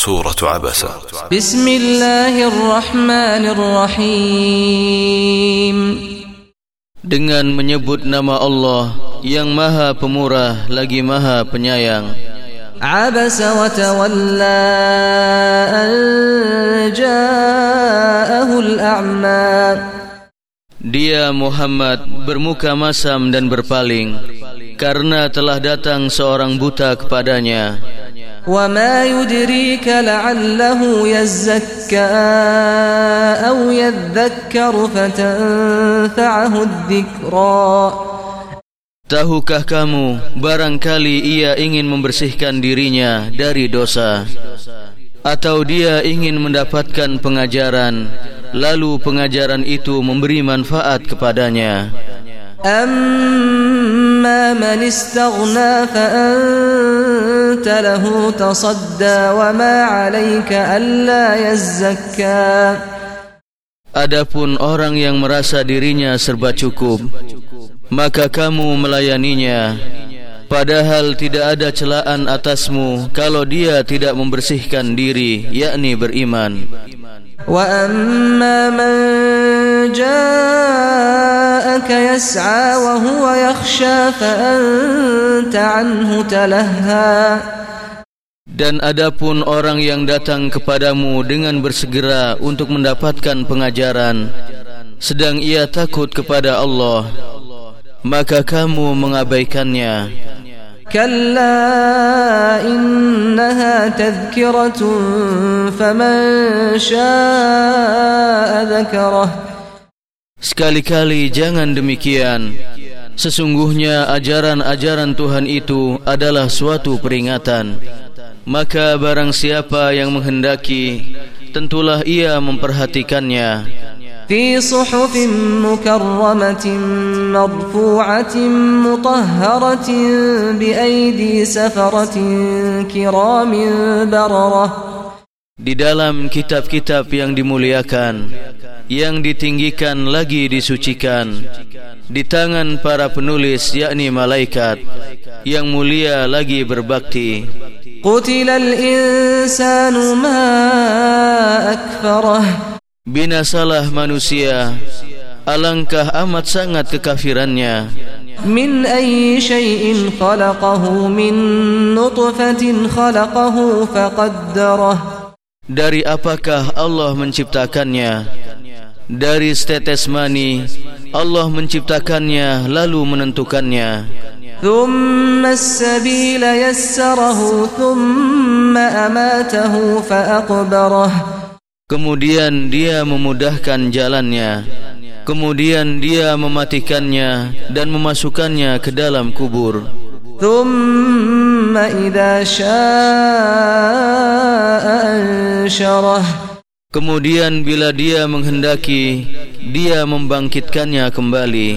سورة عبسة بسم الله الرحمن الرحيم Dengan menyebut nama Allah yang Maha Pemurah lagi Maha Penyayang. Abasa wa tawalla ja'ahu al-a'ma. Dia Muhammad bermuka masam dan berpaling karena telah datang seorang buta kepadanya. وما يدريك لعله يزكى أو يذكر فتنفعه الذكرى Tahukah kamu barangkali ia ingin membersihkan dirinya dari dosa. Atau dia ingin mendapatkan pengajaran Lalu pengajaran itu memberi manfaat kepadanya. Amma man istagna fa'an كنت له تصدى وما عليك ألا يزكى. Adapun orang yang merasa dirinya serba cukup maka kamu melayaninya. Padahal tidak ada celaan atasmu kalau dia tidak membersihkan diri yakni beriman. Wa amman jaa جاءك يسعى وهو يخشى فأنت عنه تلهى. Dan adapun orang yang datang kepadamu dengan bersegera untuk mendapatkan pengajaran Sedang ia takut kepada Allah Maka kamu mengabaikannya. كلا إنها تذكرة فمن شاء ذكره Sekali-kali jangan demikian. Sesungguhnya ajaran-ajaran Tuhan itu adalah suatu peringatan. Maka barang siapa yang menghendaki, tentulah ia memperhatikannya. Fi suhufin mukarramatin marfu'atin mutahharatin bi'aidi safaratin kiramin bararah di dalam kitab-kitab yang dimuliakan yang ditinggikan lagi disucikan di tangan para penulis yakni malaikat yang mulia lagi berbakti. Qutilal insanu ma akfarah binasalah manusia alangkah amat sangat kekafirannya. Min ayyi shay'in khalaqahu min nutfatin khalaqahu faqaddarahu. Dari apakah Allah menciptakannya? Dari setetes mani Allah menciptakannya lalu menentukannya. Thumma as-sabil thumma amatahu fa. Kemudian dia memudahkan jalannya. Kemudian dia mematikannya dan memasukkannya ke dalam kubur. Thumma Kemudian bila dia menghendaki Dia membangkitkannya kembali.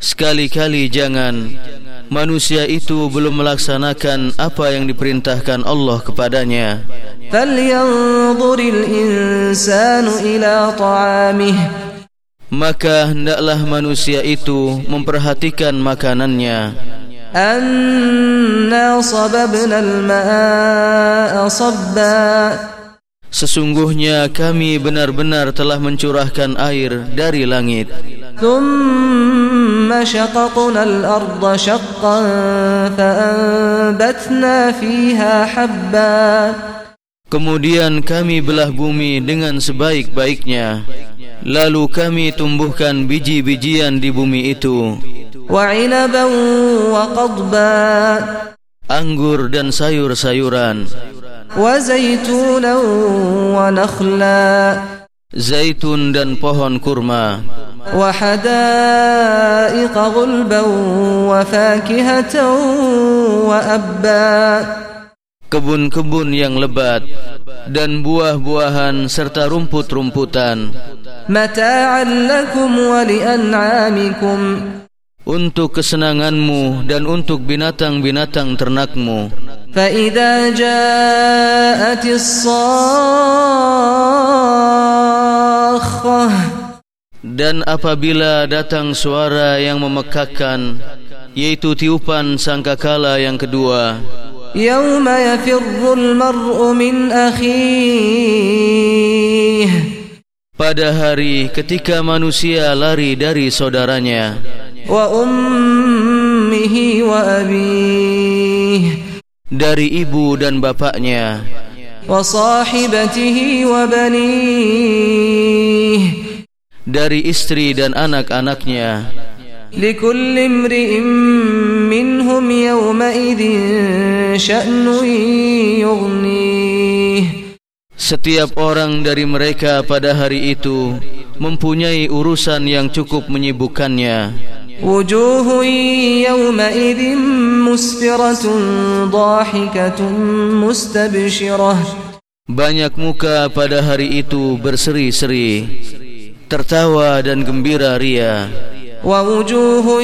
Sekali-kali jangan. Manusia itu belum melaksanakan apa yang diperintahkan Allah kepadanya. Falyanzuril insanu ila طَعَامِهِ maka hendaklah manusia itu memperhatikan makanannya. Anna sababna al-ma'a sabba. Sesungguhnya kami benar-benar telah mencurahkan air dari langit. Kemudian kami belah bumi dengan sebaik-baiknya. Lalu kami tumbuhkan biji-bijian di bumi itu. Anggur dan sayur-sayuran. Zaitun dan pohon kurma. وَحَدَائِقَ kebun-kebun yang lebat dan buah-buahan serta rumput-rumputan. Untuk kesenanganmu dan untuk binatang-binatang ternakmu. فَإِذَا جَاءَتِ الصَّاخَّةِ dan apabila datang suara yang memekakan yaitu tiupan sangkakala yang kedua يوم يفر المرء من أخيه. Pada hari ketika manusia lari dari saudaranya. Wa ummihi wa abih dari ibu dan bapaknya. Wa sahibatihi wa banih dari istri dan anak-anaknya. لكل امرئ منهم يومئذ شأن يغنيه Setiap orang dari mereka pada hari itu mempunyai urusan yang cukup menyibukkannya. Banyak muka pada hari itu berseri-seri, tertawa dan gembira ria. ووجوه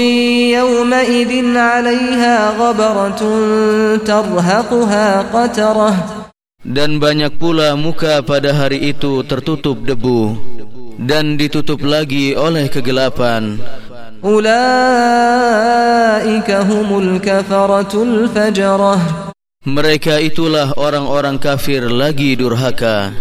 يومئذ عليها غبرة ترهقها قترة. Dan banyak pula muka pada hari itu tertutup debu dan ditutup lagi oleh kegelapan. Ulaika humul kafaratul fajarah. Mereka itulah orang-orang kafir lagi durhaka.